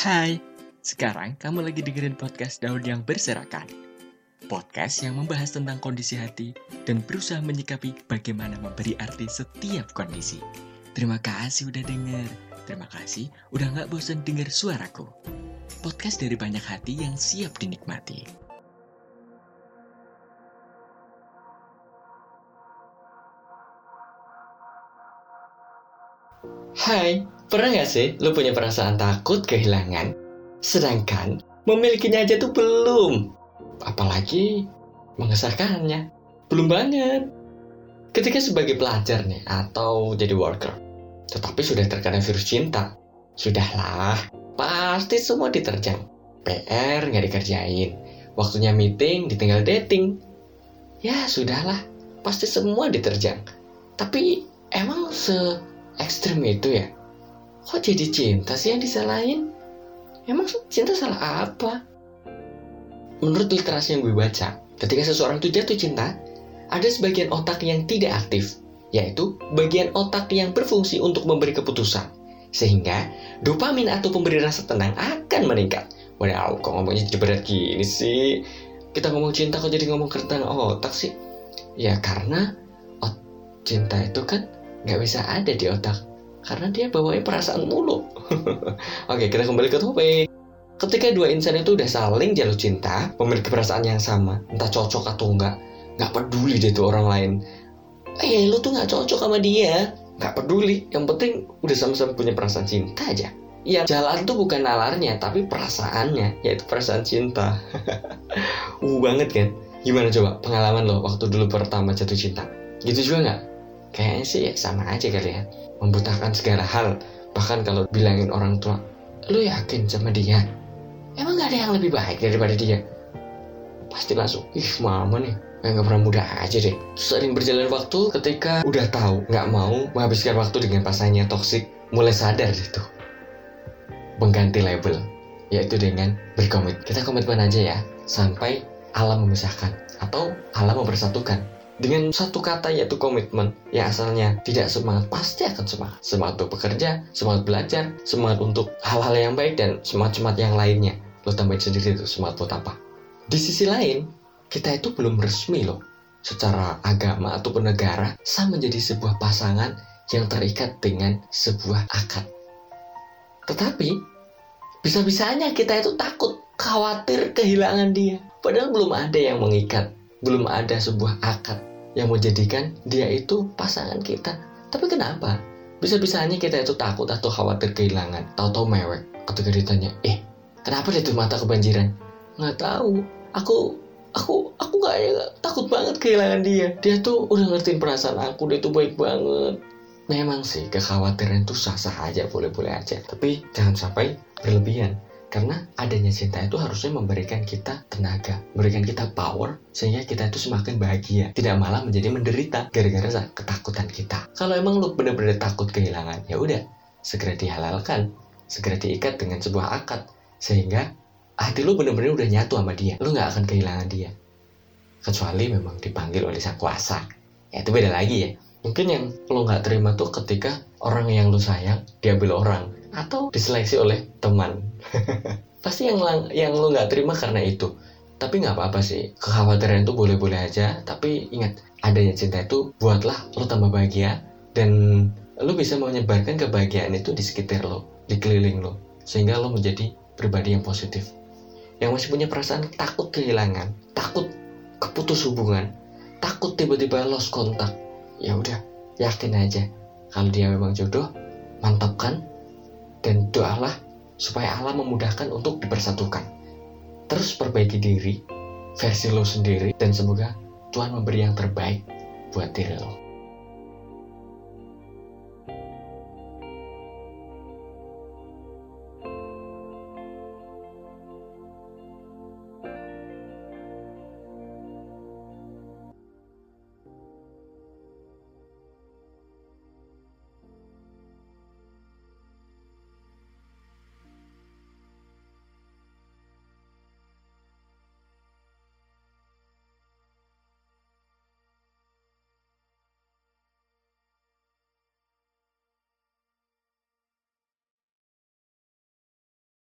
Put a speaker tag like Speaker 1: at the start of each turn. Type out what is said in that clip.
Speaker 1: Hai, sekarang kamu lagi dengerin podcast Daun yang Berserakan. Podcast yang membahas tentang kondisi hati dan berusaha menyikapi bagaimana memberi arti setiap kondisi. Terima kasih udah denger. Terima kasih udah gak bosan denger suaraku. Podcast dari banyak hati yang siap dinikmati.
Speaker 2: Hai, pernah gak sih lu punya perasaan takut kehilangan? Sedangkan memilikinya aja tuh belum. Apalagi mengesahkannya. Belum banget. Ketika sebagai pelajar nih, atau jadi worker, tetapi sudah terkena virus cinta, sudahlah, pasti semua diterjang. PR nggak dikerjain, waktunya meeting ditinggal dating. Ya sudahlah, pasti semua diterjang. Tapi emang se ekstrim itu ya? Kok jadi cinta sih yang disalahin? Emang cinta salah apa? Menurut literasi yang gue baca, ketika seseorang itu jatuh cinta, ada sebagian otak yang tidak aktif, yaitu bagian otak yang berfungsi untuk memberi keputusan. Sehingga dopamin atau pemberi rasa tenang akan meningkat. Wow, kok ngomongnya berat gini sih? Kita ngomong cinta kok jadi ngomong tentang otak sih? Ya karena oh, cinta itu kan nggak bisa ada di otak karena dia bawain perasaan mulu. Oke, kita kembali ke topik. Ketika dua insan itu udah saling jatuh cinta, memiliki perasaan yang sama, entah cocok atau enggak, nggak peduli deh tuh orang lain. Eh, lu tuh nggak cocok sama dia, nggak peduli. Yang penting udah sama-sama punya perasaan cinta aja. Yang jalan tuh bukan nalarnya, tapi perasaannya, yaitu perasaan cinta. uh banget kan? Gimana coba pengalaman lo waktu dulu pertama jatuh cinta? Gitu juga nggak? Kayaknya sih ya sama aja kali ya. Membutahkan segala hal. Bahkan kalau bilangin orang tua, lu yakin sama dia? Emang gak ada yang lebih baik daripada dia? Pasti langsung, ih mama nih, kayak gak pernah mudah aja deh. Sering berjalan waktu ketika udah tahu nggak mau menghabiskan waktu dengan pasangannya toksik, mulai sadar gitu. Mengganti label, yaitu dengan berkomit. Kita komitmen aja ya, sampai alam memisahkan atau alam mempersatukan dengan satu kata yaitu komitmen yang asalnya tidak semangat pasti akan semangat. Semangat untuk bekerja semangat belajar semangat untuk hal-hal yang baik dan semangat-semangat yang lainnya. Lo tambahin sendiri itu semangat buat apa? Di sisi lain kita itu belum resmi loh. Secara agama ataupun negara sah menjadi sebuah pasangan yang terikat dengan sebuah akad. Tetapi bisa-bisanya kita itu takut khawatir kehilangan dia. Padahal belum ada yang mengikat belum ada sebuah akad yang menjadikan dia itu pasangan kita. Tapi kenapa? Bisa-bisanya kita itu takut atau khawatir kehilangan, tahu-tahu mewek. Ketika ditanya, eh, kenapa dia tuh mata kebanjiran? Nggak tahu. Aku, aku, aku nggak ya, takut banget kehilangan dia. Dia tuh udah ngertiin perasaan aku, dia tuh baik banget. Memang sih kekhawatiran itu sah-sah aja, boleh-boleh aja. Tapi jangan sampai berlebihan karena adanya cinta itu harusnya memberikan kita tenaga, memberikan kita power, sehingga kita itu semakin bahagia. Tidak malah menjadi menderita gara-gara ketakutan kita. Kalau emang lu bener-bener takut kehilangan, ya udah, segera dihalalkan, segera diikat dengan sebuah akad. Sehingga hati lu bener-bener udah nyatu sama dia. Lu nggak akan kehilangan dia. Kecuali memang dipanggil oleh sang kuasa. Ya itu beda lagi ya. Mungkin yang lo nggak terima tuh ketika orang yang lu sayang diambil orang atau diseleksi oleh teman. Pasti yang yang lo nggak terima karena itu. Tapi nggak apa-apa sih. Kekhawatiran itu boleh-boleh aja. Tapi ingat adanya cinta itu buatlah lo tambah bahagia. Dan lo bisa menyebarkan kebahagiaan itu di sekitar lo di keliling lo sehingga lo menjadi pribadi yang positif. Yang masih punya perasaan takut kehilangan takut keputus hubungan takut tiba-tiba lost kontak. Ya udah yakin aja. Kalau dia memang jodoh mantapkan dan doalah supaya Allah memudahkan untuk dipersatukan. Terus perbaiki diri, versi lo sendiri, dan semoga Tuhan memberi yang terbaik buat diri lo.